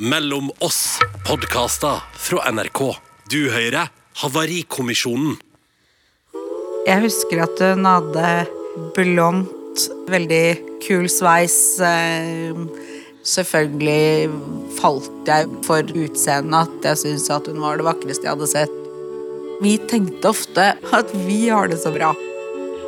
Mellom oss podkaster fra NRK. Du hører Havarikommisjonen. Jeg husker at hun hadde blondt, veldig kul sveis. eh, Selvfølgelig falt jeg for utseendet at jeg syntes hun var det vakreste jeg hadde sett. Vi tenkte ofte at vi har det så bra.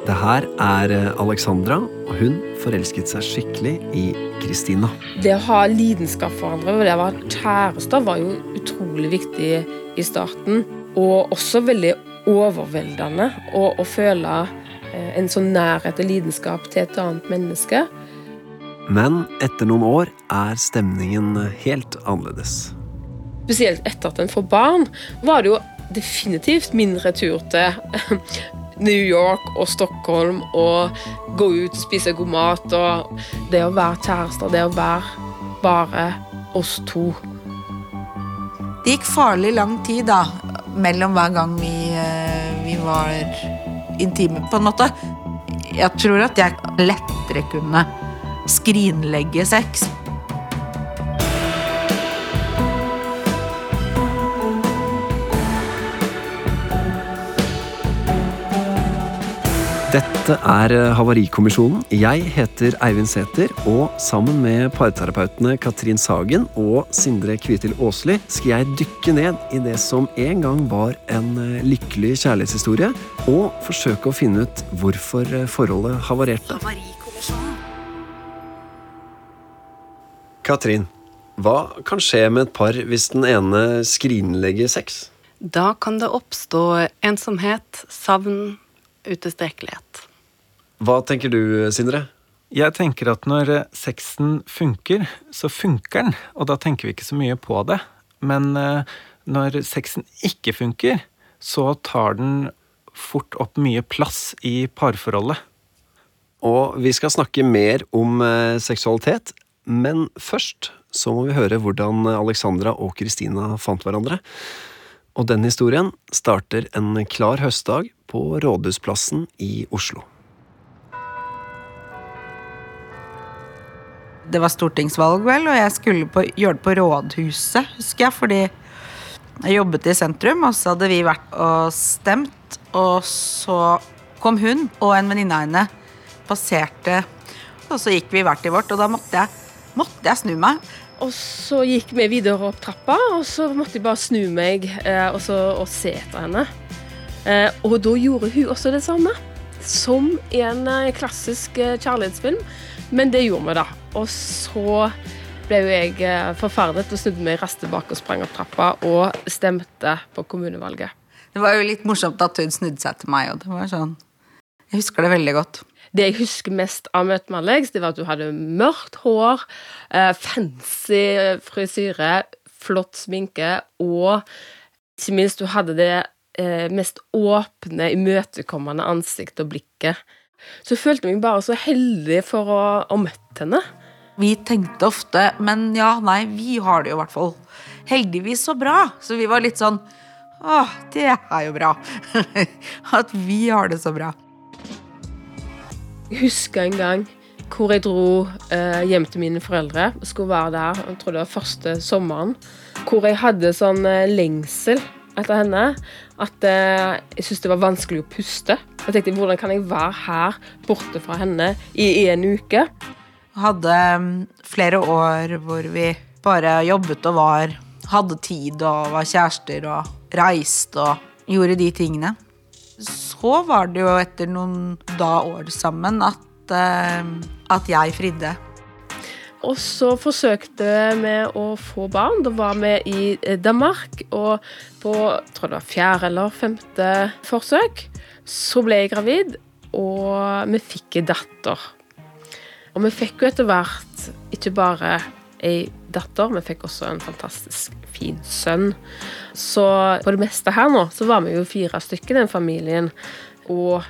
Det her er eh, Alexandra, og hun forelsket seg skikkelig i Kristina. Det å ha lidenskap for hverandre og det å være kjærester var jo utrolig viktig i starten. Og også veldig overveldende å, å føle eh, en sånn nærhet og lidenskap til et annet menneske. Men etter noen år er stemningen helt annerledes. Spesielt etter at en får barn, var det jo definitivt mindre tur til New York og Stockholm og gå ut og spise god mat og det å være kjærester, det å være bare oss to. Det gikk farlig lang tid da, mellom hver gang vi, eh, vi var intime, på en måte. Jeg tror at jeg lettere kunne skrinlegge sex. Dette er eh, Havarikommisjonen. Jeg heter Eivind Sæther, og sammen med parterapeutene Katrin Sagen og Sindre Kvitil Aasli skal jeg dykke ned i det som en gang var en eh, lykkelig kjærlighetshistorie, og forsøke å finne ut hvorfor eh, forholdet havarerte. Katrin, hva kan skje med et par hvis den ene skrinlegger sex? Da kan det oppstå ensomhet, savn, utilstrekkelighet. Hva tenker du, Sindre? Jeg tenker at når sexen funker, så funker den, og da tenker vi ikke så mye på det. Men eh, når sexen ikke funker, så tar den fort opp mye plass i parforholdet. Og vi skal snakke mer om eh, seksualitet, men først så må vi høre hvordan Alexandra og Kristina fant hverandre. Og den historien starter en klar høstdag på Rådhusplassen i Oslo. Det var stortingsvalg, vel, og jeg skulle på, gjøre det på rådhuset, husker jeg, fordi jeg jobbet i sentrum, og så hadde vi vært og stemt, og så kom hun og en venninne av henne, passerte, og så gikk vi hvert i vårt, og da måtte jeg, måtte jeg snu meg. Og så gikk vi videre opp trappa, og så måtte jeg bare snu meg eh, og, så, og se etter henne. Eh, og da gjorde hun også det samme, som i en eh, klassisk eh, kjærlighetsfilm. Men det gjorde vi, da. Og så ble jo jeg forferdet og snudde meg raskt tilbake og sprang opp trappa og stemte på kommunevalget. Det var jo litt morsomt at hun snudde seg til meg, og det var sånn Jeg husker det veldig godt. Det jeg husker mest av møtet med Alex, det var at du hadde mørkt hår, fancy frisyre, flott sminke, og ikke minst du hadde det mest åpne, imøtekommende ansiktet og blikket. Så jeg følte meg bare så heldig for å ha møtt henne. Vi tenkte ofte, men ja, nei, vi har det jo i hvert fall heldigvis så bra. Så vi var litt sånn Å, det er jo bra. At vi har det så bra. Jeg husker en gang hvor jeg dro eh, hjem til mine foreldre. og Skulle være der, jeg tror det var første sommeren. Hvor jeg hadde sånn eh, lengsel etter henne at eh, jeg syntes det var vanskelig å puste. Jeg tenkte, Hvordan kan jeg være her borte fra henne i en uke? Hadde mm, flere år hvor vi bare jobbet og var Hadde tid og var kjærester og reiste og gjorde de tingene. Så var det jo etter noen da år sammen at, eh, at jeg fridde. Og så forsøkte vi å få barn. Da var vi i eh, Danmark, og på tror det var fjerde eller femte forsøk så ble jeg gravid, og vi fikk en datter. Og vi fikk jo etter hvert ikke bare ei datter, vi fikk også en fantastisk fin sønn. Så på det meste her nå, så var vi jo fire stykker, den familien. Og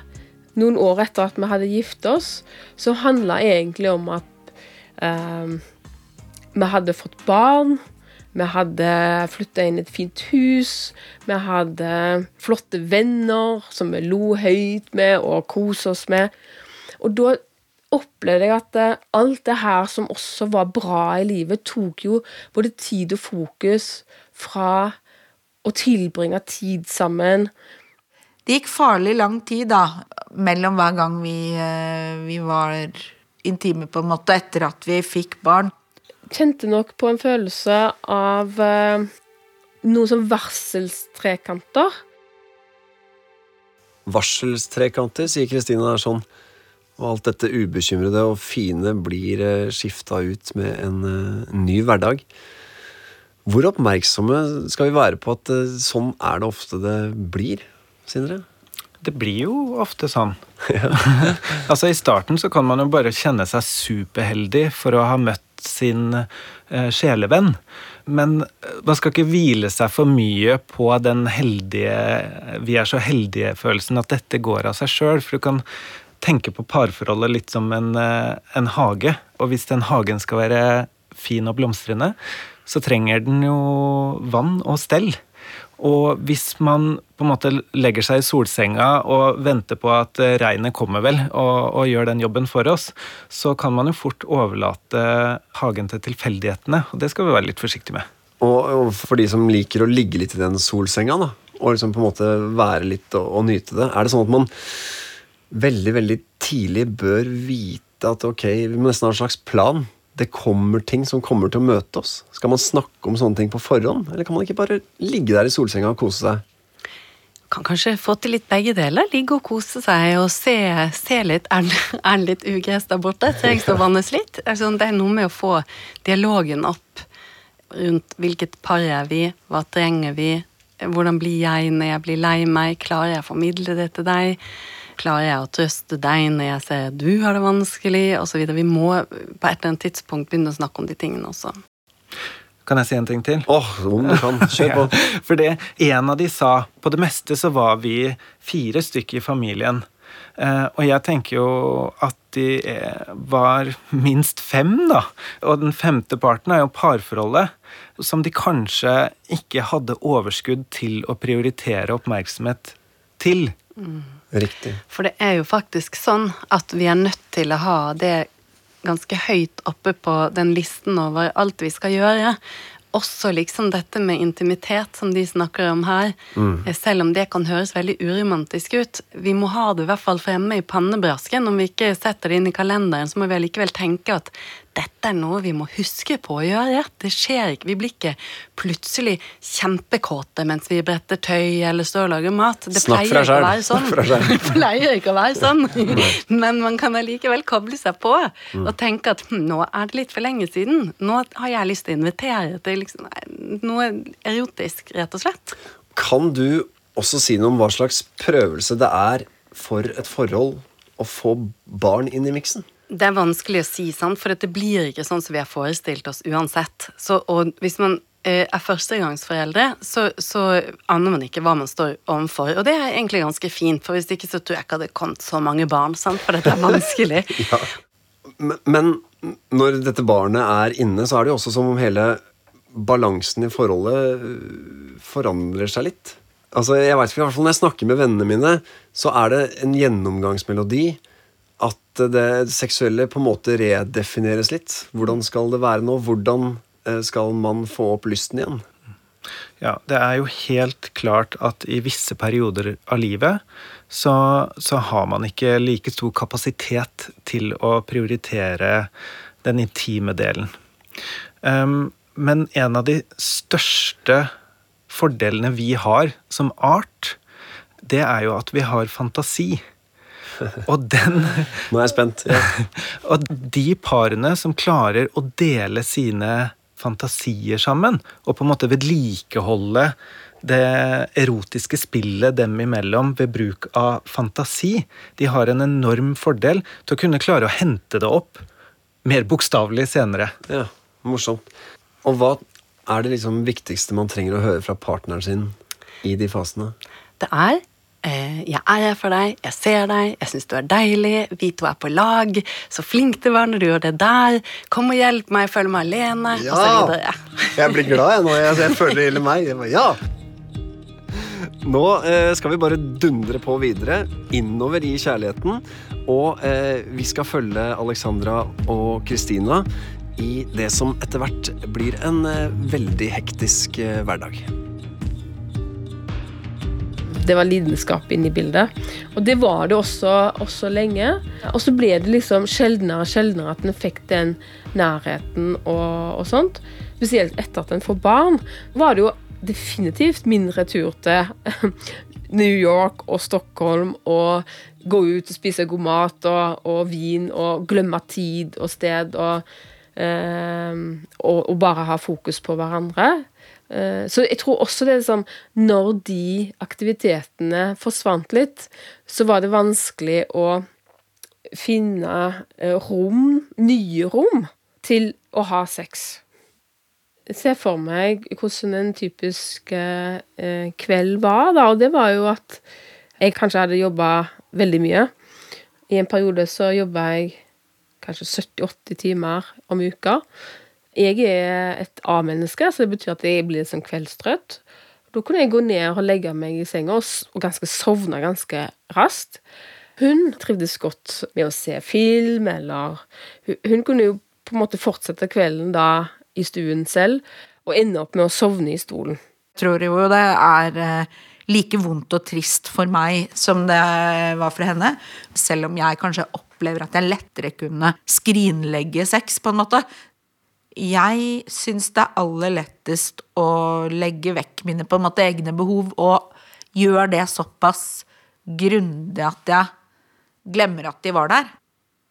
noen år etter at vi hadde giftet oss, så handla egentlig om at eh, vi hadde fått barn. Vi hadde flytta inn et fint hus. Vi hadde flotte venner som vi lo høyt med og koste oss med. Og da opplevde jeg at eh, alt det her som også var bra i livet, tok jo både tid og fokus fra å tilbringe tid sammen. Det gikk farlig lang tid da, mellom hver gang vi, eh, vi var intime, på en måte, etter at vi fikk barn. Kjente nok på en følelse av eh, noe som varselstrekanter. Varselstrekanter, sier Kristine er sånn. Og alt dette ubekymrede og fine blir eh, skifta ut med en eh, ny hverdag. Hvor oppmerksomme skal vi være på at eh, sånn er det ofte det blir, Sindre? Det blir jo ofte sånn. altså I starten så kan man jo bare kjenne seg superheldig for å ha møtt sin eh, sjelevenn. Men eh, man skal ikke hvile seg for mye på den heldige Vi er så heldige-følelsen at dette går av seg sjøl. For du kan tenke på parforholdet litt som en, eh, en hage. Og hvis den hagen skal være fin og blomstrende, så trenger den jo vann og stell. Og hvis man på en måte legger seg i solsenga og venter på at eh, regnet kommer vel og, og, gjør den jobben for oss, så kan man jo fort overlate hagen til tilfeldighetene. Og det skal vi være litt forsiktige med. Og, og for de som liker å ligge litt i den solsenga, da, og liksom på en måte være litt og, og nyte det, er det sånn at man veldig, veldig tidlig bør vite at ok, vi må nesten ha en slags plan det kommer ting som kommer til å møte oss? Skal man snakke om sånne ting på forhånd, eller kan man ikke bare ligge der i solsenga og kose seg? Kan kanskje få til litt begge deler. Ligge og kose seg og se, se litt. Er den litt ugress der borte? Trengs jeg å vannes litt? Altså, det er noe med å få dialogen opp rundt hvilket par er vi, hva trenger vi, hvordan blir jeg når jeg blir lei meg, klarer jeg å formidle det til deg? Klarer jeg å trøste deg når jeg ser du har det vanskelig, osv. Vi må på et eller annet tidspunkt begynne å snakke om de tingene også. Kan jeg si en ting til? Åh, oh, om du kan. Kjør på. ja, for det en av de sa På det meste så var vi fire stykker i familien. Uh, og jeg tenker jo at de var minst fem, da. Og den femte parten er jo parforholdet. Som de kanskje ikke hadde overskudd til å prioritere oppmerksomhet til. Mm. Riktig. For det er jo faktisk sånn at vi er nødt til å ha det ganske høyt oppe på den listen over alt vi skal gjøre. Også liksom dette med intimitet, som de snakker om her. Mm. Selv om det kan høres veldig uromantisk ut. Vi må ha det i hvert fall fremme i pannebrasken. Om vi ikke setter det inn i kalenderen, så må vi allikevel tenke at dette er noe vi må huske på å gjøre. Det skjer ikke. Vi blir ikke plutselig kjempekåte mens vi bretter tøy eller står og lager mat. Det Snakk pleier ikke å være sånn. det pleier ikke å være sånn. Men man kan allikevel koble seg på og tenke at hm, nå er det litt for lenge siden. Nå har jeg lyst til å invitere til liksom, noe erotisk, rett og slett. Kan du også si noe om hva slags prøvelse det er for et forhold å få barn inn i miksen? Det er vanskelig å si, sant? for det blir ikke sånn som vi har forestilt oss uansett. Så, og hvis man eh, er førstegangsforeldre, så, så aner man ikke hva man står overfor. Og det er egentlig ganske fint, for hvis ikke så tror jeg ikke hadde kommet så mange barn, sant? for dette er vanskelig. ja. men, men når dette barnet er inne, så er det jo også som om hele balansen i forholdet øh, forandrer seg litt. Altså, jeg vet ikke, i hvert fall Når jeg snakker med vennene mine, så er det en gjennomgangsmelodi at det seksuelle på en måte redefineres litt. Hvordan skal det være nå? Hvordan eh, skal man få opp lysten igjen? Ja, det er jo helt klart at i visse perioder av livet så, så har man ikke like stor kapasitet til å prioritere den intime delen. Um, men en av de største fordelene vi har som art, det er jo at vi har fantasi. Og den Nå er jeg spent. Ja. og de parene som klarer å dele sine fantasier sammen, og på en måte vedlikeholde det erotiske spillet dem imellom ved bruk av fantasi, de har en enorm fordel til å kunne klare å hente det opp mer bokstavelig senere. Ja, morsomt. Og hva er det liksom viktigste man trenger å høre fra partneren sin i de fasene? Det er jeg er her for deg, jeg ser deg, jeg syns du er deilig, vi to er på lag. Så flink du var når du gjorde det der. Kom og hjelp meg, jeg føler meg alene. Ja! jeg blir glad jeg nå. Jeg, jeg føler det gjelder meg. Bare, ja! Nå eh, skal vi bare dundre på videre, innover i kjærligheten. Og eh, vi skal følge Alexandra og Kristina i det som etter hvert blir en eh, veldig hektisk eh, hverdag. Det var lidenskap inne i bildet. Og det var det også, også lenge. Og så ble det liksom sjeldnere og sjeldnere at en fikk den nærheten og, og sånt. Spesielt etter at en får barn, var det jo definitivt mindre tur til New York og Stockholm og gå ut og spise god mat og, og vin og glemme tid og sted og, eh, og, og bare ha fokus på hverandre. Eh, så jeg tror også det er sånn Når de aktivitetene forsvant litt, så var det vanskelig å finne eh, rom, nye rom, til å ha sex. Jeg ser for meg hvordan en typisk eh, kveld var, da, og det var jo at jeg kanskje hadde jobba veldig mye. I en periode så jobba jeg kanskje 70-80 timer om uka. Jeg er et A-menneske, så det betyr at jeg blir sånn kveldstrøtt. Da kunne jeg gå ned og legge meg i senga og ganske sovne ganske raskt. Hun trivdes godt med å se film, eller hun, hun kunne jo på en måte fortsette kvelden da i stuen selv, og ende opp med å sovne i stolen. Jeg tror jo det er eh, like vondt og trist for meg som det var for henne. Selv om jeg kanskje opplever at jeg lettere kunne skrinlegge sex, på en måte. Jeg syns det er aller lettest å legge vekk mine på en måte egne behov, og gjør det såpass grundig at jeg glemmer at de var der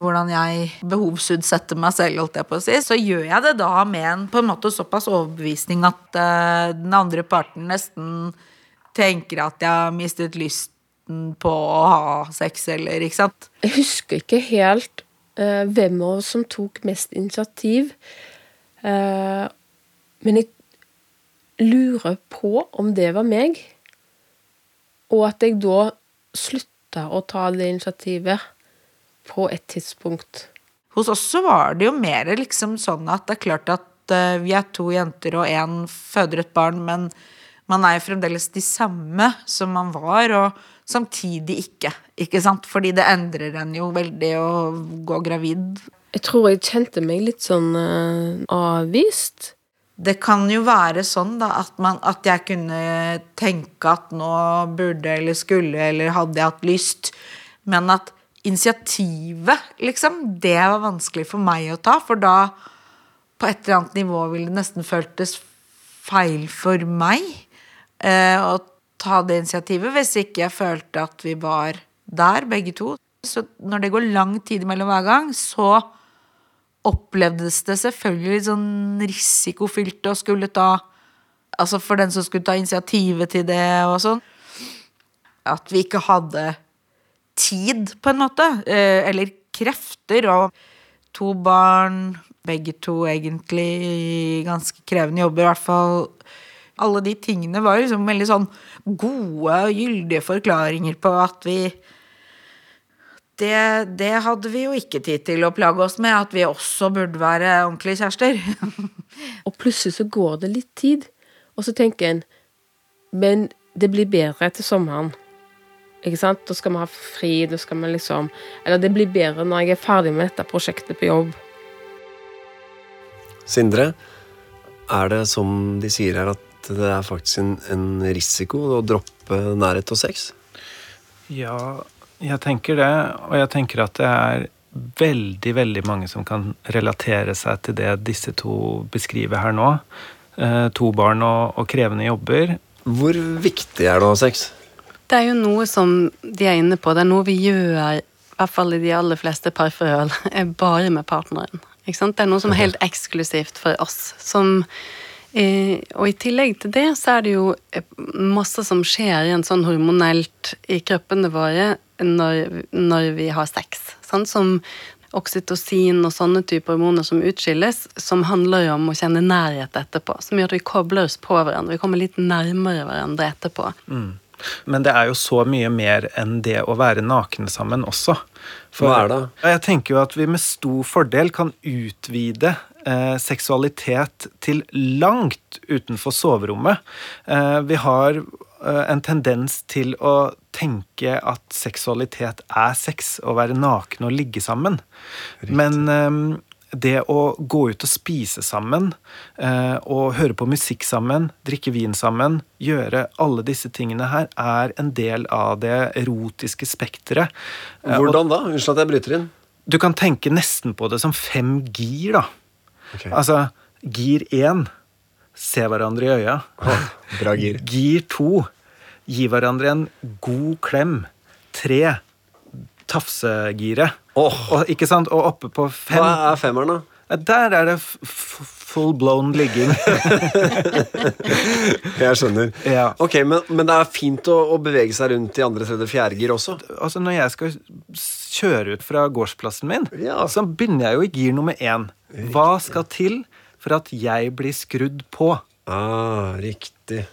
hvordan jeg behovsutsetter meg selv, holdt jeg på å si, så gjør jeg det da med en på en måte såpass overbevisning at uh, den andre parten nesten tenker at jeg har mistet lysten på å ha sex, eller ikke sant? Jeg husker ikke helt uh, hvem av oss som tok mest initiativ, men jeg lurer på om det var meg, og at jeg da slutta å ta det initiativet på et tidspunkt. Hos oss så var det jo mer liksom sånn at det er klart at uh, vi er to jenter og én føder et barn, men man er jo fremdeles de samme som man var, og samtidig ikke. Ikke sant? Fordi det endrer en jo veldig å gå gravid. Jeg tror jeg kjente meg litt sånn uh, avvist. Det kan jo være sånn da, at, man, at jeg kunne tenke at nå burde eller skulle eller hadde jeg hatt lyst, men at initiativet, liksom, det var vanskelig for meg å ta. For da, på et eller annet nivå, ville det nesten føltes feil for meg eh, å ta det initiativet, hvis ikke jeg følte at vi var der, begge to. Så når det går lang tid mellom hver gang, så opplevdes det selvfølgelig litt sånn risikofylt å skulle ta Altså for den som skulle ta initiativet til det og sånn. At vi ikke hadde tid, på en måte. Eh, eller krefter. Og to barn, begge to egentlig ganske krevende jobber, i hvert fall. Alle de tingene var liksom veldig sånn gode og gyldige forklaringer på at vi det, det, hadde vi jo ikke tid til å plage oss med, at vi også burde være ordentlige kjærester. og plutselig så går det litt tid, og så tenker en Men det blir bedre til sommeren. Ikke sant? Da skal vi ha fri, da skal vi liksom Eller det blir bedre når jeg er ferdig med dette prosjektet på jobb. Sindre, er det som de sier her, at det er faktisk en, en risiko å droppe nærhet og sex? Ja, jeg tenker det. Og jeg tenker at det er veldig, veldig mange som kan relatere seg til det disse to beskriver her nå. Eh, to barn og, og krevende jobber. Hvor viktig er det å ha sex? Det er jo noe som de er inne på. Det er noe vi gjør, i hvert fall i de aller fleste parforhold, bare med partneren. Ikke sant? Det er noe som er helt eksklusivt for oss. Som, eh, og i tillegg til det, så er det jo eh, masse som skjer igjen sånn hormonelt i kroppene våre når, når vi har sex. Sant? Som oksytocin og sånne typer hormoner som utskilles, som handler om å kjenne nærhet etterpå. Som gjør at vi kobler oss på hverandre. Vi kommer litt nærmere hverandre etterpå. Mm. Men det er jo så mye mer enn det å være nakne sammen også. For, Hva er det? Jeg tenker jo at vi med stor fordel kan utvide eh, seksualitet til langt utenfor soverommet. Eh, vi har en tendens til å tenke at seksualitet er sex, å være naken og ligge sammen. Men eh, det å gå ut og spise sammen, eh, og høre på musikk sammen, drikke vin sammen, gjøre alle disse tingene her, er en del av det erotiske spekteret. Eh, Hvordan da? Unnskyld at jeg bryter inn. Du kan tenke nesten på det som fem gir, da. Okay. Altså, gir én se hverandre i øya. Bra gir. Gir to gi hverandre en god klem. Tre tafsegiret. Oh. Og, ikke sant? Og oppe på fem Hva er femmeren, da? Der er det full blown ligging. Jeg skjønner. Ja. Ok, men, men det er fint å, å bevege seg rundt i andre, tredje, fjerde gir også. altså Når jeg skal kjøre ut fra gårdsplassen min, Ja. så begynner jeg jo i gir nummer én. Hva skal til for at jeg blir skrudd på? Ah, riktig.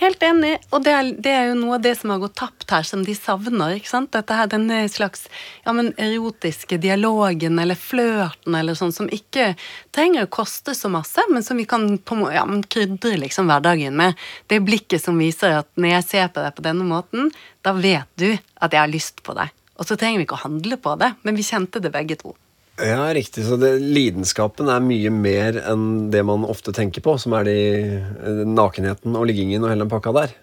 Helt enig, og det er, det er jo noe av det som har gått tapt her, som de savner. ikke sant? Dette her, Denne slags ja, men erotiske dialogen eller flørten eller sånn, som ikke trenger å koste så masse, men som vi kan på, ja, men krydre liksom hverdagen med. Det blikket som viser at når jeg ser på deg på denne måten, da vet du at jeg har lyst på deg. Og så trenger vi ikke å handle på det, men vi kjente det begge to. Ja, riktig. Så det, lidenskapen er mye mer enn det man ofte tenker på, som er de, eh, nakenheten og liggingen og hele den pakka der.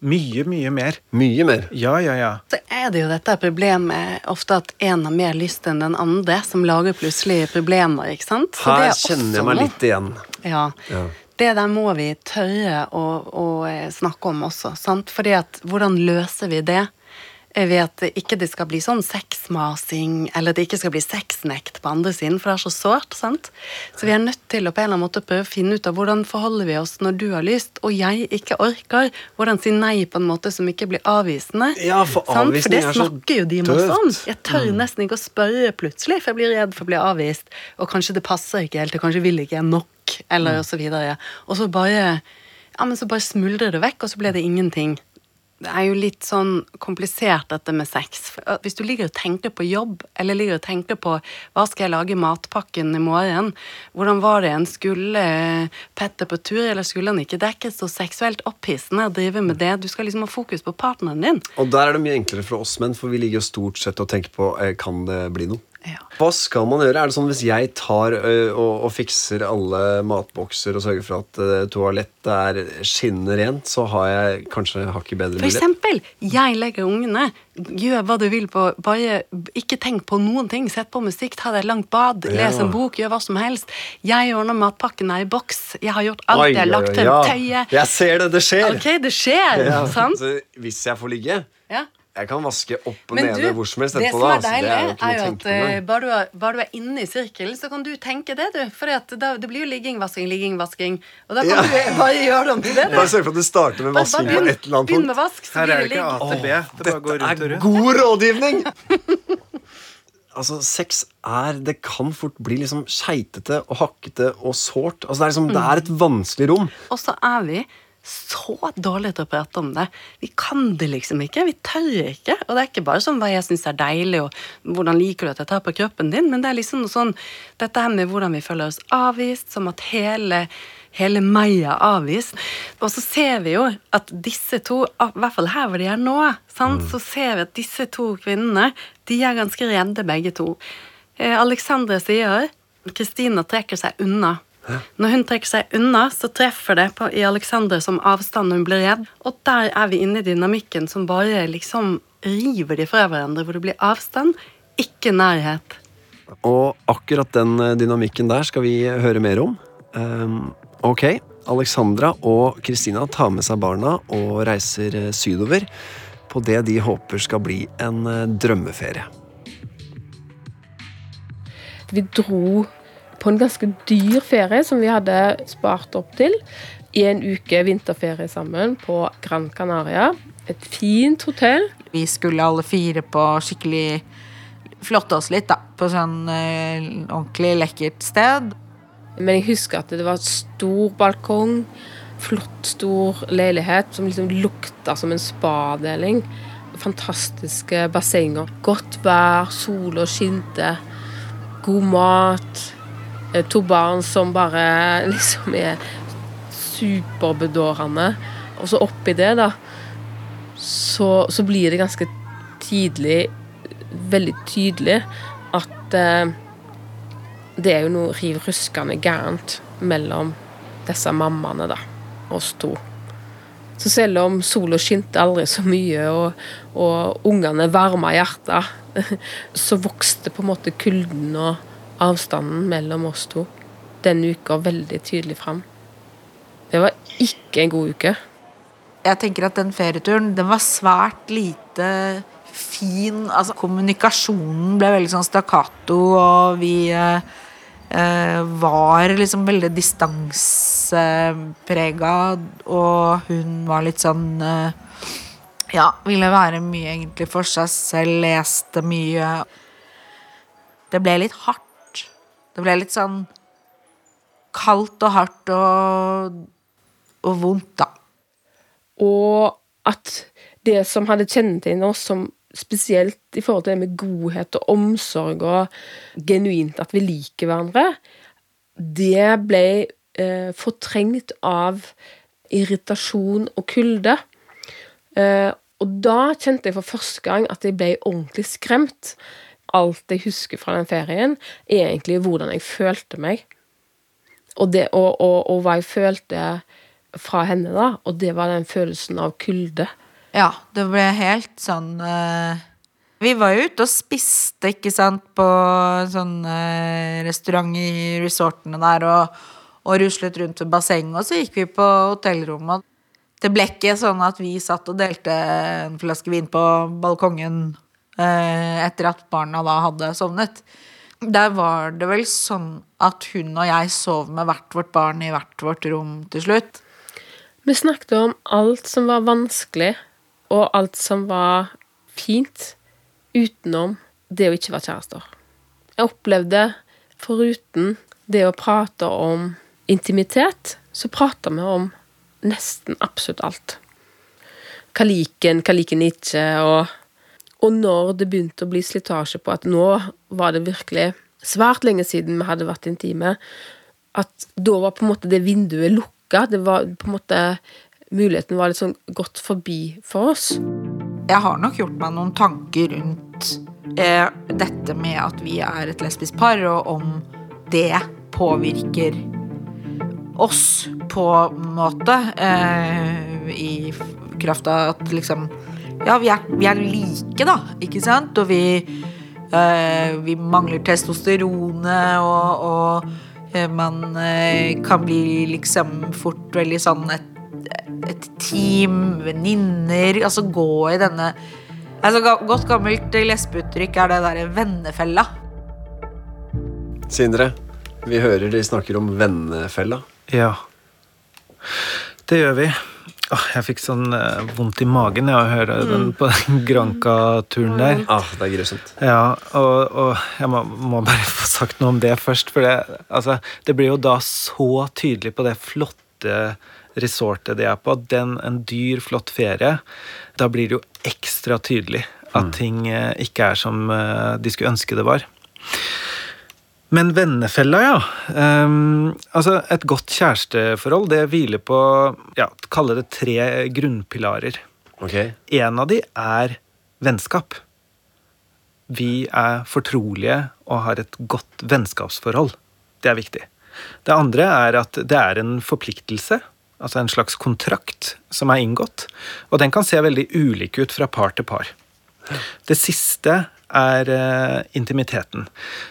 Mye, mye mer. Mye mer. Ja, ja, ja. Så er det jo dette problemet ofte at en har mer lyst enn den andre, som lager plutselig problemer, ikke sant? Så det Her er kjenner jeg meg litt igjen. Ja. Ja. Det der må vi tørre å, å eh, snakke om også, sant? Fordi at hvordan løser vi det? Eh, Ved at det ikke skal bli sånn sexmasing, eller det ikke skal bli sexnekt på andre siden, for det er så sårt, sant? Så vi er nødt til å på en eller annen måte prøve å finne ut av hvordan forholder vi oss når du har lyst, og jeg ikke orker. Hvordan si nei på en måte som ikke blir avvisende. Ja, for avvisning For det er så snakker jo de med oss om. Jeg tør nesten ikke å spørre plutselig, for jeg blir redd for å bli avvist. Og kanskje det passer ikke helt, og kanskje vil ikke jeg nok, eller mm. så videre. Og så bare Ja, men så bare smuldrer det vekk, og så ble det ingenting. Det er jo litt sånn komplisert dette med sex. Uh, Hvis du ligger og tenker på jobb, eller ligger og tenker på hva skal jeg lage i matpakken i morgen, hvordan var det en skulle eh, Petter på tur, eller skulle han ikke? Det er ikke så seksuelt opphissende å drive med det. Du skal liksom ha fokus på partneren din. Og der er det mye enklere for oss menn, for vi ligger jo stort sett og tenker på eh, kan det bli noe. Ja. Hva skal man gjøre? Er det sånn Hvis jeg tar ø, og, og fikser alle matbokser og sørger for at ø, toalettet er skinnende rent, så har jeg kanskje hakket bedre For eksempel, jeg legger ungene. Gjør hva du vil på Bare ikke tenk på noen ting. Sett på musikk, ta deg et langt bad, Ja. les en bok, gjør hva som helst. Jeg ordner matpakken er i boks. Jeg har gjort alt. Oi, Jeg har lagt til ja. tøyet. Jeg ser det, det skjer! Ok, det skjer, sant? Så hvis jeg får ligge. Jeg kan vaske opp og Men nede du, hvor som helst det som er deilig, det er jo at på. bare du, er, bare du er inne i sirkelen, så kan du tenke det, du. For det blir jo ligging, vasking, ligging, vasking. Og da kan Ja. du bare gjøre det om til det. du. Bare sørg for at du starter med vasking bare på begynn- et eller annet Begynn punkt. med vask, så Her er det ikke A til B. Det bare går rundt og er rundt. god rådgivning! altså, sex er Det kan fort bli liksom skeitete og hakkete og sårt. Altså, det, er liksom, det er et vanskelig rom. Og så er vi så dårlig til å prate om det. Vi kan det liksom ikke. Vi tør ikke. Og det er ikke bare sånn hva jeg syns er deilig, og hvordan liker du at jeg tar på kroppen din, men det er liksom noe sånn dette her med hvordan vi føler oss avvist, som at hele Hele meg er avvist. Og så ser vi jo at disse to, i hvert fall her hvor de er nå, sant? så ser vi at disse to kvinnene de er ganske redde, begge to. Eh, Alexandre sier Kristina trekker seg unna. Når hun trekker seg unna, så treffer det på, i Alexander som avstand hun blir redd. Og der er vi inne i dynamikken som bare liksom river de fra hverandre, hvor det blir avstand, ikke nærhet. Og akkurat den eh, dynamikken der skal vi høre mer om. Um, ok, Alexandra og Kristina tar med seg barna og reiser eh, sydover på det de håper skal bli en eh, drømmeferie. Vi dro på en ganske dyr ferie som vi hadde spart opp til. I en uke vinterferie sammen på Gran Canaria. Et fint hotell. Vi skulle alle fire på skikkelig Flotte oss litt, da. På sånn eh, ordentlig lekkert sted. Men jeg husker at det var et stor balkong, flott, stor leilighet som liksom lukta som en spadeling. Fantastiske bassenger. Godt vær, sola skinte, god mat. Eh, To barn som bare liksom er superbedårende. Og så oppi det, da, så, så blir det ganske tidlig veldig tydelig at eh, det er jo noe riv ruskende gærent mellom disse mammaene, da, oss to. Så selv om sola skinte aldri så mye, og, og ungene varma hjertet, så vokste på en måte kulden og avstanden mellom oss to denne uka veldig tydelig fram. Det var ikke en god uke. Jeg tenker at den ferieturen, den var svært lite fin. Altså, kommunikasjonen ble veldig sånn stakkato, og vi eh, eh var liksom veldig distanseprega, og hun var litt sånn eh, Ja, ville være mye egentlig for seg selv, leste mye. Det ble litt hardt. Det ble litt sånn kaldt og hardt og, og vondt, da. Og at det som hadde kjennetegnet oss som spesielt i forhold til det med godhet og omsorg og genuint at vi liker hverandre, det ble eh, fortrengt av irritasjon og kulde. Eh, og da kjente jeg for første gang at jeg ble ordentlig skremt. Alt jeg husker fra den ferien, er egentlig hvordan jeg følte meg. Og, det, og, og, og hva jeg følte fra henne, da. Og det var den følelsen av kulde. Ja, det ble helt sånn uh, Vi var jo ute og spiste, ikke sant, på sånn uh, restaurant i resortene der, og, og ruslet rundt ved bassenget, og så gikk vi på hotellrommet. Det ble ikke sånn at vi satt og delte en flaske vin på balkongen etter at barna da hadde sovnet. Der var det vel sånn at hun og jeg sov med hvert vårt barn i hvert vårt rom til slutt. Vi snakket om alt som var vanskelig, og alt som var fint, utenom det å ikke være kjærester. Jeg opplevde, foruten det å prate om intimitet, så prata vi om nesten absolutt alt. Hva liker en, hva liker en ikke, og, og når det begynte å bli slitasje på at nå var det virkelig svært lenge siden vi hadde vært intime, at da var på en måte det vinduet lukka. Det var på en måte muligheten var litt sånn gått forbi for oss. Jeg har nok gjort meg noen tanker rundt eh, dette med at vi er et lesbisk par, og om det påvirker oss på en måte. Eh, I kraft av at liksom Ja, vi er, vi er like, da, ikke sant? Og vi, eh, vi mangler testosteronet, og, og eh, man eh, kan bli liksom fort veldig sånn et et team, venninner Altså gå i denne altså, Godt gammelt lesbeuttrykk er det derre vennefella. Sindre, vi hører de snakker om vennefella. Ja. Det gjør vi. Åh, jeg fikk sånn eh, vondt i magen av å høre den på den Granca-turen der. Ah, det er grusomt. Ja, og, og jeg må, må, bare få sagt noe om det først. For det, altså, det blir jo da så tydelig på det flotte resortet de er på, den, en dyr, flott ferie, da blir det jo ekstra tydelig at mm. ting eh, ikke er som eh, de skulle ønske det var. Men vennefella, ja. Um, altså, et godt kjæresteforhold det hviler på ja, kalle det tre grunnpilarer. Okay. En av de er vennskap. Vi er fortrolige og har et godt vennskapsforhold. Det er viktig. Det andre er at det er en forpliktelse altså en slags kontrakt som er inngått. Og den kan se veldig ulik ut fra par til par. Det siste er uh, intimiteten.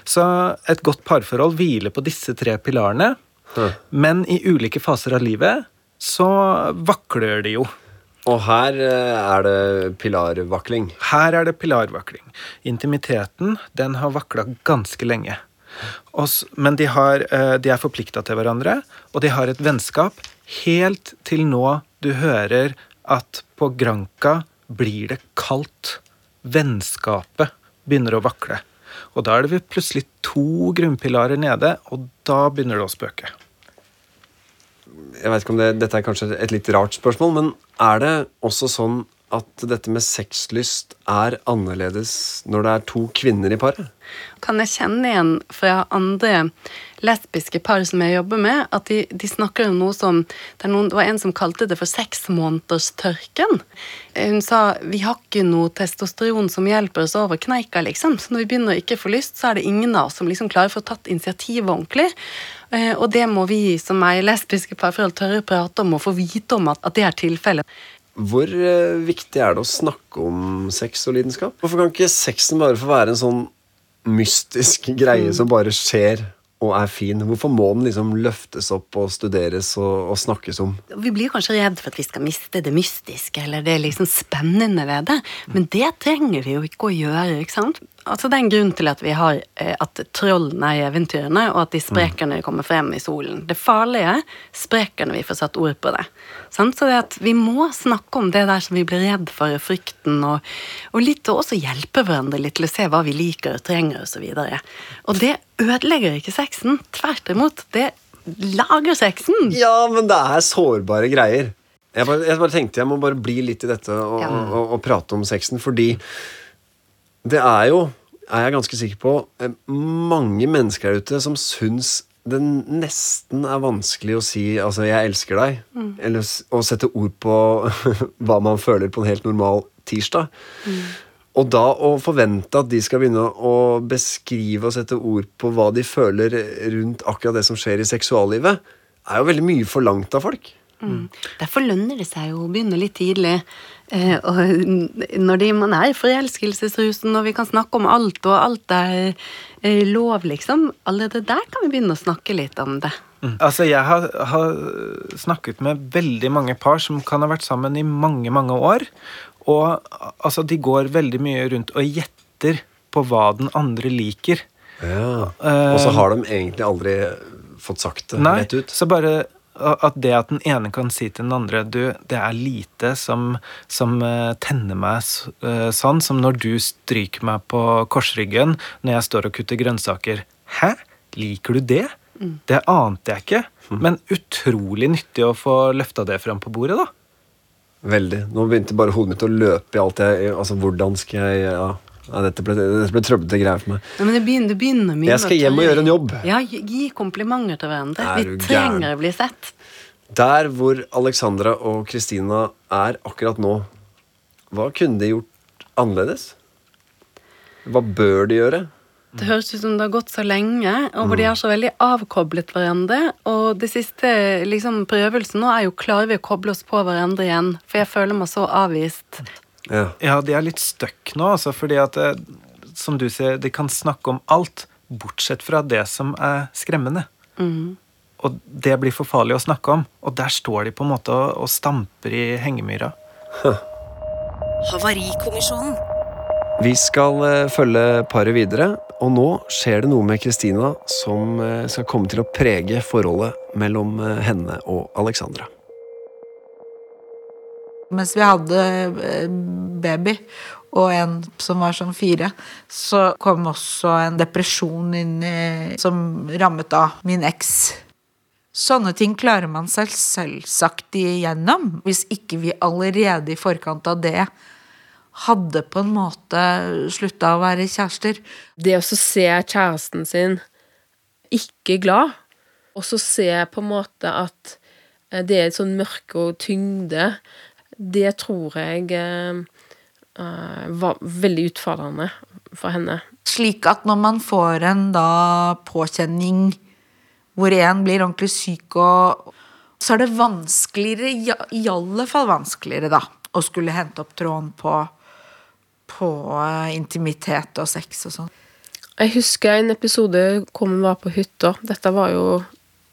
Så et godt parforhold hviler på disse tre pilarene. Mm. Men i ulike faser av livet så vakler det jo. Og her uh, er det pilarvakling? Her er det pilarvakling. Intimiteten den har vakla ganske lenge. Også, men de, har, uh, de er forplikta til hverandre, og de har et vennskap Helt til nå du hører at på Granca blir det kaldt. Vennskapet begynner å vakle. Og da er det plutselig to grunnpilarer nede, og da begynner det å spøke. Jeg vet ikke om det, Dette er kanskje et litt rart spørsmål, men er det også sånn at dette med sexlyst er annerledes når det er to kvinner i paret? Kan jeg kjenne igjen fra andre lesbiske par som jeg jobber med, at de, de snakker om noe som det, noen, det, var en som kalte det for seksmånederstørken. Hun sa vi har ikke noe testosteron som hjelper oss over kneika, liksom. Så når vi begynner å ikke få lyst, så er det ingen av oss som liksom klarer å få tatt initiativet ordentlig. Eh, og det må vi som er i lesbiske parforhold tørre å prate om og få vite om at, at det er tilfellet. Hvor eh, viktig er det å snakke om sex og lidenskap? Hvorfor kan ikke sexen bare få være en sånn mystisk greie som bare skjer og er fin? Hvorfor må den liksom løftes opp og studeres og, og, snakkes om? Vi blir kanskje redd for at vi skal miste det mystiske eller det liksom spennende ved det, men det trenger vi jo ikke å gjøre. ikke sant? Altså Det er en grunn til at vi har eh, at trollene er i eventyrene, og at de spreker når de kommer frem i solen. Det farlige spreker når vi får satt ord på det. Så det at vi må snakke om det der som vi blir redd for, og frykten, og, og litt og også hjelpe hverandre litt til å se hva vi liker og trenger, osv. Og, og det ødelegger ikke sexen. Tvert imot. Det lager sexen. Ja, men det er sårbare greier. Jeg bare, jeg bare tenkte jeg må bare bli litt i dette og, ja. og, og, og prate om sexen, fordi det er jo er jeg ganske sikker på, eh, mange mennesker der ute som syns det nesten er vanskelig å si altså 'jeg elsker deg', mm. eller å sette ord på hva man føler på en helt normal tirsdag. Mm. Og da å forvente at de skal begynne å beskrive og sette ord på hva de føler rundt akkurat det som skjer i seksuallivet, er jo veldig mye forlangt av folk. Mm. Derfor lønner det seg jo å begynne litt tidlig. Eh, og når de, man er i forelskelsesrusen, og vi kan snakke om alt, og alt er eh, lov, liksom, allerede der kan vi begynne å snakke litt om det. Mm. Altså, Jeg har, har, snakket med veldig mange par som kan ha vært sammen i mange, mange år. Og altså, de går veldig mye rundt og gjetter på hva den andre liker. Ja. Og så har de egentlig aldri fått sagt det Nei, rett ut. Så bare at det at den ene kan si til den andre du, det er lite som, som uh, tenner meg uh, sånn som når du stryker meg på korsryggen når jeg står og kutter grønnsaker. Hæ? Liker du det? Mm. Det ante jeg ikke. Mm. Men utrolig nyttig å få løfta det fram på bordet, da. Veldig. Nå begynte bare hodet mitt å løpe i alt jeg Altså, hvordan skal jeg ja. Ja, dette ble, dette ble trøblete greier for meg. Ja, men det begynner, det begynner mye Jeg skal hjem og gjøre en jobb. Ja, Gi komplimenter til hverandre. Vi trenger å bli sett. Der hvor Alexandra og Kristina er akkurat nå, hva kunne de gjort annerledes? Hva bør de gjøre? Det høres ut som det har gått så lenge, og hvor de er så veldig avkoblet hverandre. Og det siste liksom, prøvelsen nå er jo klarer vi å koble oss på hverandre igjen. For jeg føler meg så avvist. Ja, ja de er litt stuck nå, altså, fordi at eh, som du sier, de kan snakke om alt, bortsett fra det som er skremmende. Mm. Og det blir for farlig å snakke om. Og der står de på en måte og, og stamper i hengemyra. Havarikommisjonen. Vi skal uh, følge paret videre, og nå skjer det noe med Kristina som uh, skal komme til å prege forholdet mellom henne og Alexandra. Mens vi hadde eh, baby og en som var sånn fire, så kom også en depresjon inn i, som rammet av min eks. Sånne ting klarer man seg selvsagt igjennom, hvis ikke vi allerede i forkant av det hadde på en måte slutta å være kjærester. Det å se kjæresten sin ikke glad, og så se på en måte at det er et sånn mørke og tyngde det tror jeg uh, var veldig utfordrende for henne. Slik at når man får en da påkjenning hvor en blir ordentlig syk, og så er det vanskeligere, i alle fall vanskeligere, da, å skulle hente opp tråden på, på uh, intimitet og sex og sånn. Jeg husker en episode hvor vi var på hytta. Dette var jo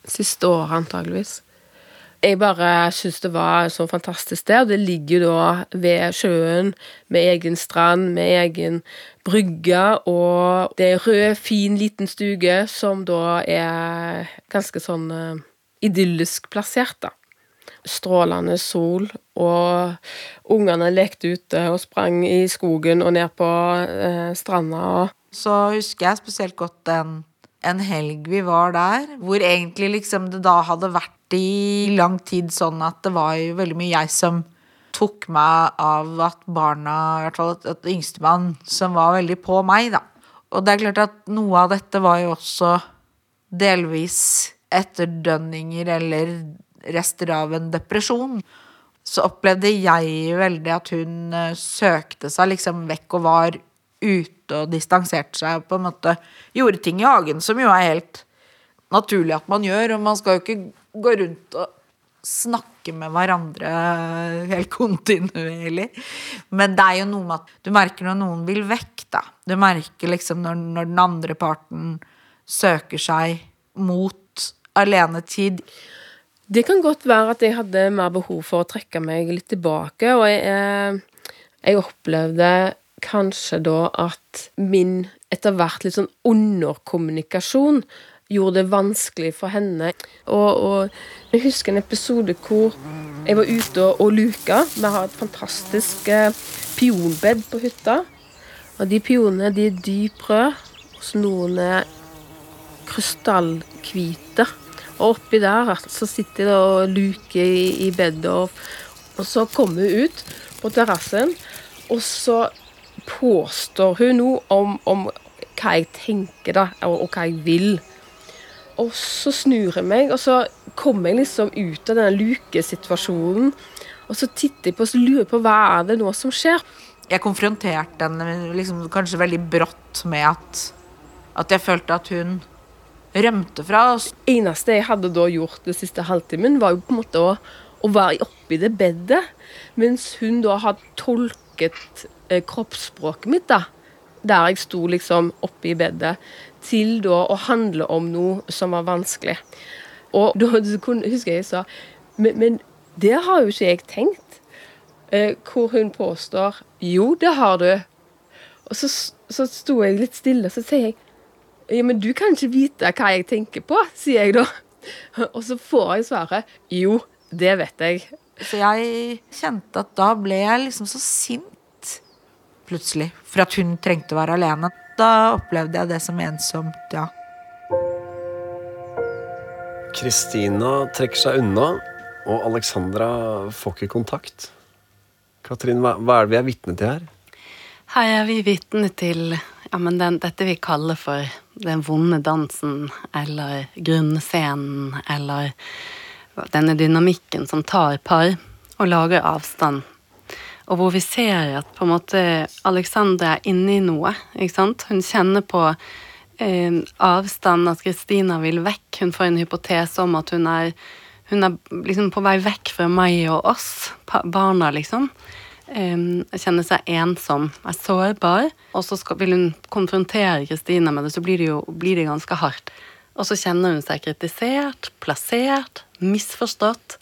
siste året, antageligvis. Jeg bare syns det var så fantastisk der. Det ligger da ved sjøen, med egen strand, med egen brygge, og det er rød, fin, liten stuge som da er ganske sånn uh, idyllisk plassert, da. Strålende sol, og ungene lekte ute og sprang i skogen og ned på uh, stranda. Så husker jeg spesielt godt den en helg vi var der, hvor egentlig liksom det da hadde vært i lang tid sånn at det var jo veldig mye jeg som tok meg av at barna, i hvert fall at, yngstemann, som var veldig på meg, da. Og det er klart at noe av dette var jo også delvis etterdønninger eller rester av en depresjon. Så opplevde jeg veldig at hun eh, søkte seg liksom vekk og var ute og distanserte seg og på en måte gjorde ting i hagen, som jo er helt naturlig at man gjør. Og man skal jo ikke gå rundt og snakke med hverandre helt kontinuerlig. Men det er jo noe med at du merker når noen vil vekk, da. Du merker liksom når, når den andre parten søker seg mot alenetid. Det kan godt være at jeg hadde mer behov for å trekke meg litt tilbake, og jeg, eh, jeg opplevde kanskje da at min etter hvert litt sånn underkommunikasjon gjorde det vanskelig for henne. Og, og jeg husker en episode hvor jeg var ute og, og luka. Vi har et fantastisk eh, pionbed på hytta. Og de pionene de er dyp røde, og noen er krystallhvite. Og oppi der så sitter jeg og luker i, i bedet, og, og så kommer hun ut på terrassen, og så påstår hun noe om, om hva jeg tenker, da, og, og hva jeg vil. Og så snur jeg meg, og så kommer jeg liksom ut av denne lukesituasjonen. Og så titter jeg på og lurer på hva er det nå som skjer. Jeg konfronterte henne liksom, kanskje veldig brått med at, at jeg følte at hun rømte fra oss. Det eneste jeg hadde da gjort den siste halvtimen, var jo på en måte å, å være oppi det bedet. Mens hun da hadde tolket eh, kroppsspråket mitt, da. Der jeg sto liksom oppi bedet til da å handle om noe som var vanskelig. Og da husker jeg jeg sa men, men det har jo ikke jeg tenkt. Eh, hvor hun påstår jo, det har du. Og så, så sto jeg litt stille, og så sier jeg ja, men du kan ikke vite hva jeg tenker på, sier jeg da. Og så får jeg svaret jo, det vet jeg. Så jeg kjente at da ble jeg liksom så sint plutselig for at hun trengte å være alene. Da opplevde jeg det som ensomt, ja. Kristina trekker seg unna, og Alexandra får ikke kontakt. Katrin, hva, hva er det vi er vitne til her? Her er vi vitne til ja, men den, dette vi kaller for den vonde dansen, eller grunnscenen, eller denne dynamikken som tar par og lager avstand og hvor vi ser at på en måte Alexandra er inne i noe. ikke sant? Hun kjenner på eh, avstand, at Kristina vil vekk. Hun får en hypotese om at hun er, hun er liksom på vei vekk fra meg og oss, barna, liksom. Eh, kjenner seg ensom, er sårbar. Og så skal, vil hun konfrontere Kristina med det, så blir det jo blir det ganske hardt. Og så kjenner hun seg kritisert, plassert, misforstått.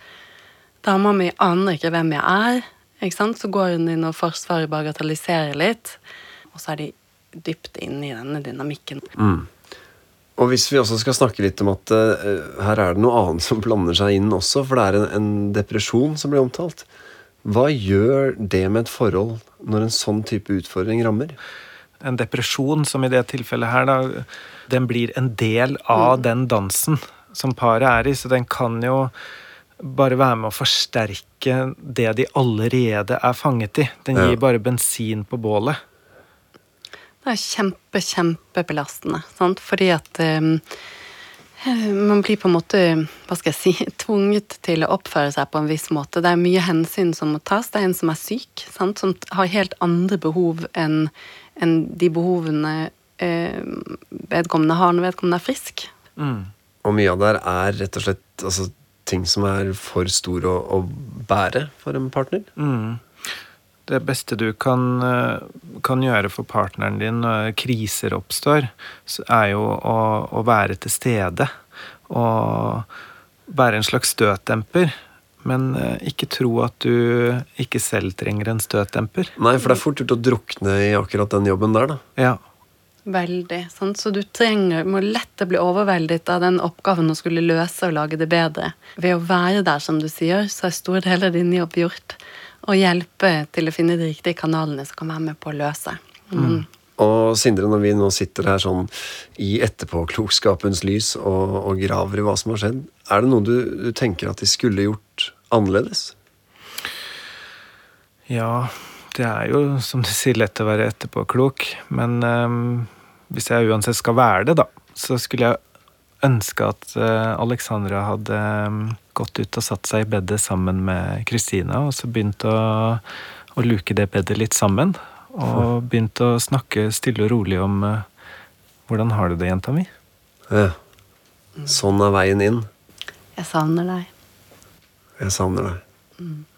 Dama mi aner ikke hvem jeg er. Ikke sant? Så går hun inn og forsvarer bagatelliserer litt, og så er de dypt inne i denne dynamikken. Mm. Og hvis vi også skal snakke litt om at uh, her er det noe annet som blander seg inn også, for det er en, en, depresjon som blir omtalt. Hva gjør det med et forhold når en sånn type utfordring rammer? En depresjon, som i det tilfellet her, da, den blir en del av mm. den dansen som paret er i, så den kan jo bare være med å forsterke det de allerede er fanget i. Den gir ja. bare bensin på bålet. Det er kjempe, kjempebelastende, sant? fordi at um, man blir på en måte, hva skal jeg si, tvunget til å oppføre seg på en viss måte. Det er mye hensyn som må tas. Det er en som er syk, sant? som har helt andre behov enn en de behovene uh, vedkommende har når vedkommende er frisk. Mm. Og mye av det her er rett og slett altså, ting som er for store å, å bære for en partner? Mm. Det beste du kan, eh, kan, gjøre for partneren din når kriser oppstår, er jo å, å være til stede. Og være en slags støtdemper. Men eh, ikke tro at du ikke selv trenger en støtdemper. Nei, for det er fort gjort å drukne i akkurat den jobben der, da. Ja. Veldig. Sant? Så du trenger, må lett bli overveldet av den oppgaven å skulle løse og lage det bedre. Ved å være der, som du sier, så er store deler av din jobb gjort. Og hjelpe til å finne de riktige kanalene som kan være med på å løse. Mm. Mm. Og Sindre, når vi nå sitter her sånn i etterpåklokskapens lys og, og, graver i hva som har skjedd, er det noe du, du tenker at de skulle gjort annerledes? Ja, det er jo, som du sier, lett å være etterpåklok. Men ehm, hvis jeg uansett skal være det, da, så skulle jeg ønske at eh, Alexandra hadde ehm, gått ut og satt seg i bedet sammen med Kristina, og så begynt å, å luke det bedet litt sammen. Og begynt å snakke stille og rolig om eh, hvordan har du det, jenta mi? Ja. Sånn er veien inn. Jeg savner deg. Jeg savner deg. Åh,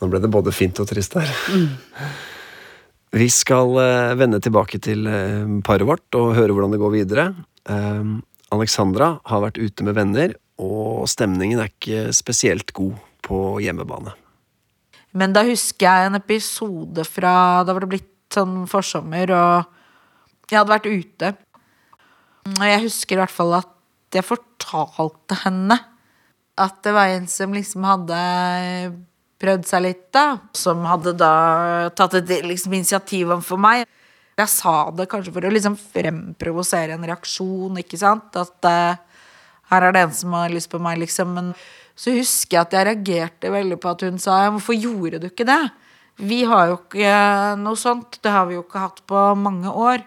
nå ble det både fint og trist her. Vi skal eh, vende tilbake til eh, paret vårt og høre hvordan det går videre. Eh, Alexandra har vært ute med venner, og stemningen er ikke spesielt god på hjemmebane. Men da husker jeg en episode fra Da var det blitt sånn forsommer, og jeg hadde vært ute. Og jeg husker i hvert fall at jeg fortalte henne at det var en som liksom hadde prøvd seg litt, da. Som hadde da tatt et liksom, initiativ overfor meg. Jeg sa det kanskje for å liksom fremprovosere en reaksjon, ikke sant. At uh, her er det en som har lyst på meg, liksom. Men så husker jeg at jeg reagerte veldig på at hun sa ja, hvorfor gjorde du ikke det? Vi har jo ikke noe sånt. Det har vi jo ikke hatt på mange år.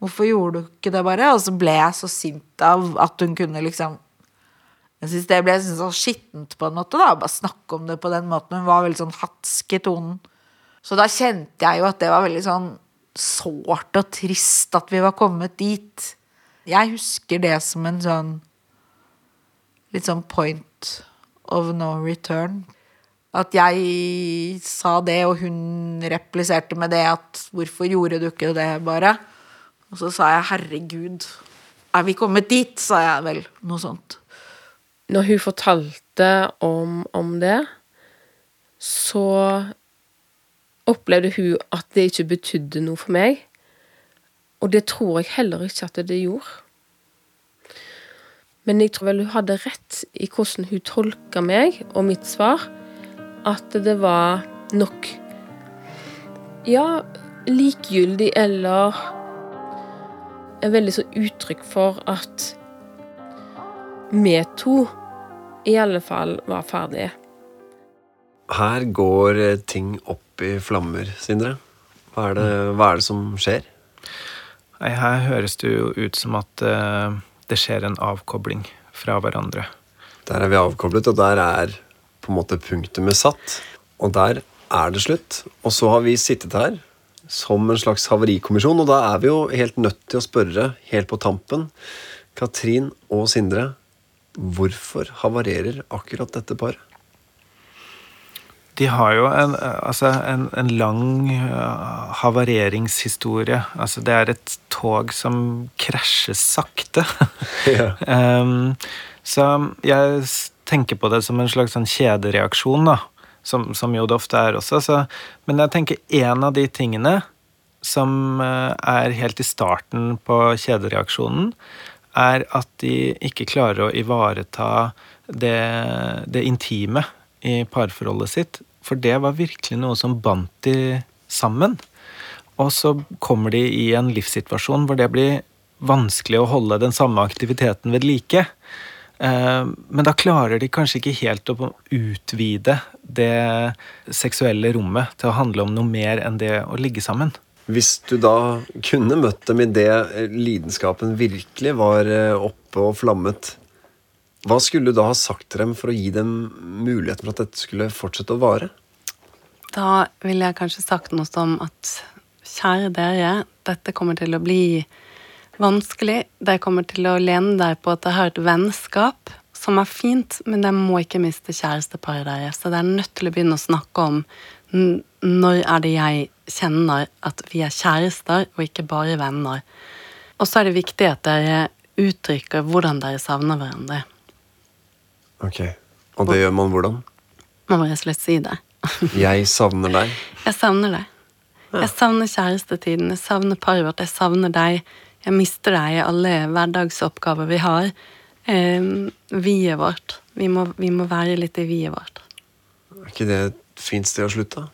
Hvorfor gjorde du ikke det, bare? Og så ble jeg så sint av at hun kunne liksom Jeg synes det ble sånn skittent på en måte, da. Bare snakke om det på den måten. Hun var veldig sånn hatsk i tonen. Så da kjente jeg jo at det var veldig sånn sårt og trist at vi var kommet dit. Jeg husker det som en sånn litt sånn point of no return. At jeg sa det, og hun repliserte med det at 'hvorfor gjorde du ikke det', bare? Og så sa jeg 'herregud, er vi kommet dit', sa jeg vel. Noe sånt. Når hun fortalte om, om det, så opplevde hun at det ikke betydde noe for meg. Og det tror jeg heller ikke at det gjorde. Men jeg tror vel hun hadde rett i hvordan hun tolka meg og mitt svar. At det var nok Ja, likegyldig eller en veldig sånn uttrykk for at vi to i alle fall var ferdige. Her går eh, ting opp i flammer, Sindre. Hva er det, hva er det som skjer? Nei, her høres det jo ut som at uh, det skjer en avkobling fra hverandre. Der er vi avkoblet, og der er på en måte punktumet satt. Og der er det slutt. Og så har vi sittet her som en slags havarikommisjon, og da er vi jo helt nødt til å spørre, helt på tampen, Katrin og Sindre, hvorfor havarerer akkurat dette paret? De har jo en, altså en, en lang uh, havareringshistorie. Altså det er et tog som krasjer sakte. Ja. um, så jeg tenker på det som en slags sånn kjedereaksjon, da. Som, som jo det ofte er også. Så, men jeg tenker en av de tingene som eh, er helt i starten på kjedereaksjonen, er at de ikke klarer å ivareta det, det intime i parforholdet sitt. For det var virkelig noe som bandt de sammen. Og så kommer de i en livssituasjon hvor det blir vanskelig å holde den samme aktiviteten ved like. Eh, Men da klarer de kanskje ikke helt å utvide det seksuelle rommet til å handle om noe mer enn det å ligge sammen. Hvis du da kunne møtt dem idet lidenskapen virkelig var eh, oppe og flammet, hva skulle du da ha sagt til dem for å gi dem muligheten for at dette skulle fortsette å vare? Da ville jeg kanskje sagt noe som at kjære dere, dette kommer til å bli vanskelig. Dere kommer til å lene dere på at dere har et vennskap som er fint, men dere må ikke miste kjæresteparet deres. Så dere er nødt til å begynne å snakke om når er det jeg kjenner at vi er kjærester, og ikke bare venner. Og så er det viktig at dere uttrykker hvordan dere savner hverandre. Ok, Og det gjør man hvordan? Man må rett og slett si det. Jeg savner deg. Jeg savner deg. Jeg savner kjærestetiden, jeg savner paret vårt, jeg savner deg. Jeg mister deg i alle hverdagsoppgaver vi har. Eh, viet vårt. Vi må, vi må være litt i viet vårt. Er ikke det et fint sted å slutte?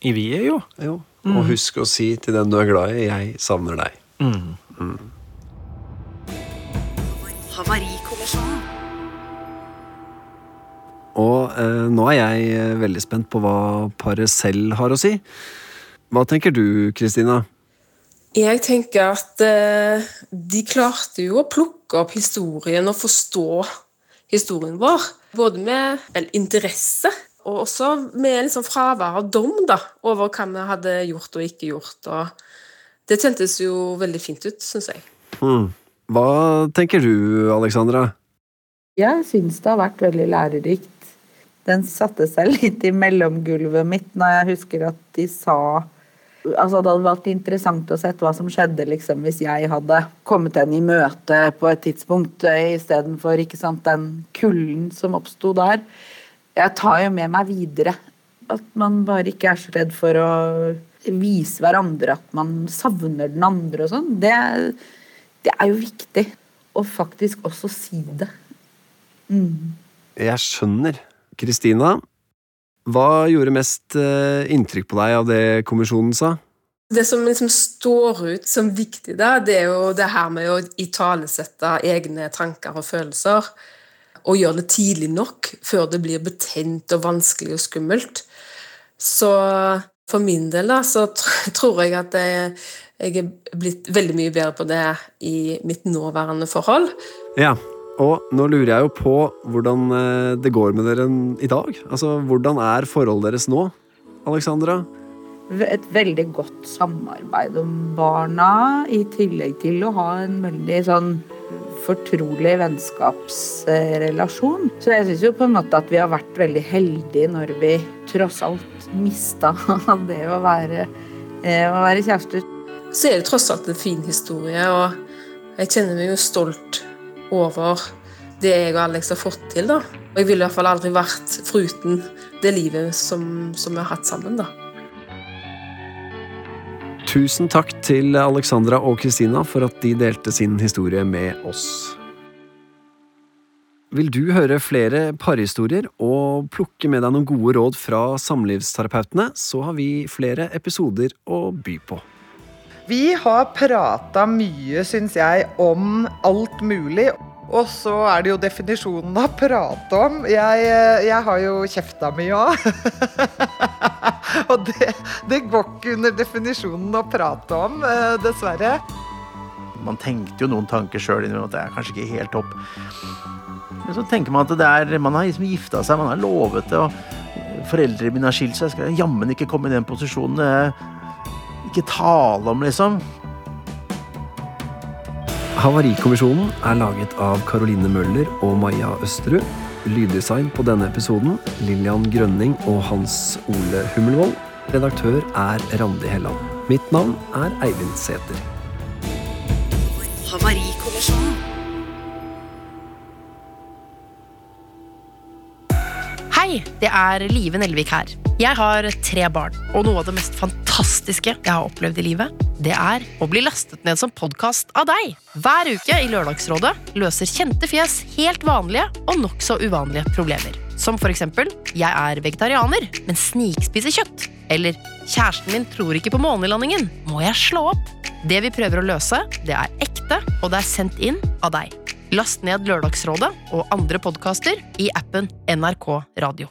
I er jo. Jo. Og husk å si til den du er glad i 'jeg savner deg'. Havarikommisjonen. Og eh, nå er jeg eh, veldig spent på hva paret selv har å si. Hva tenker du, Kristina? Jeg tenker at eh, de klarte jo å plukke opp historien og forstå historien vår. Både med vel, interesse og også med liksom fravær av dom da, over hva vi hadde gjort og ikke gjort. Og det kjentes jo veldig fint ut, syns jeg. Hmm. Hva tenker du, Alexandra? Jeg syns det har vært veldig lærerikt. Den satte seg litt i mellomgulvet mitt når jeg husker at de sa Altså Det hadde vært interessant å se hva som skjedde liksom, hvis jeg hadde kommet henne i møte på et tidspunkt eh, istedenfor den kulden som oppsto der. Jeg tar jo med meg videre at man bare ikke er så redd for å vise hverandre at man savner den andre og sånn. Det, det er jo viktig å faktisk også si det. Mm. Jeg skjønner. Kristina, hva gjorde mest eh, inntrykk på deg av det kommisjonen sa? Det som liksom står ut som viktig, da, det er jo det her med å italesette egne tanker og følelser. Og gjøre det tidlig nok, før det blir betent og vanskelig og skummelt. Så for min del da, så tror jeg at jeg, jeg er blitt veldig mye bedre på det i mitt nåværende forhold. Ja, og nå lurer jeg jo på hvordan eh, det går med dere i dag. Altså, Hvordan er forholdet deres nå, Alexandra? Et veldig godt samarbeid om barna, i tillegg til å ha en veldig sånn fortrolig vennskapsrelasjon. Så jeg syns jo på en måte at vi har vært veldig heldige når vi tross alt mista det å være, eh, å være kjærester. Så er det tross alt en fin historie, og jeg kjenner meg jo stolt over det jeg og Alex har fått til. da. Og jeg ville i hvert fall aldri vært foruten det livet som, som vi har hatt sammen. da. Tusen takk til Alexandra og Kristina for at de delte sin historie med oss. Vil du høre flere parhistorier og plukke med deg noen gode råd fra samlivsterapeutene, så har vi flere episoder å by på. Vi har prata mye, syns jeg, om alt mulig. Og så er det jo definisjonen av prate om. Jeg, jeg har jo kjefta mye òg. og det, det, går ikke under definisjonen å prate om, eh, dessverre. Man tenkte jo noen tanker sjøl innimellom at det er kanskje ikke helt topp. Men så tenker man at det er, man har liksom gifta seg, man har lovet det. og Foreldrene mine har skilt seg, jeg skal jammen ikke komme i den posisjonen ikke tale om, liksom. Havarikommisjonen er laget av Caroline Møller og Maja Østerud. Lyddesign på denne episoden Lillian Grønning og Hans Ole Hummelvold. Redaktør er Randi Helland. Mitt navn er Eivind Sæther. Havarikommisjonen. Hei, det er Live Nelvik her. Jeg har tre barn, og noe av det mest fantastiske jeg har opplevd i livet, det er å bli lastet ned som podkast av deg. Hver uke i Lørdagsrådet løser kjente fjes helt vanlige og nokså uvanlige problemer. Som for eksempel jeg er vegetarianer, men snikspiser kjøtt. Eller kjæresten min tror ikke på månelandingen. Må jeg slå opp? Det vi prøver å løse, det er ekte, og det er sendt inn av deg. Last ned Lørdagsrådet og andre podkaster i appen NRK Radio.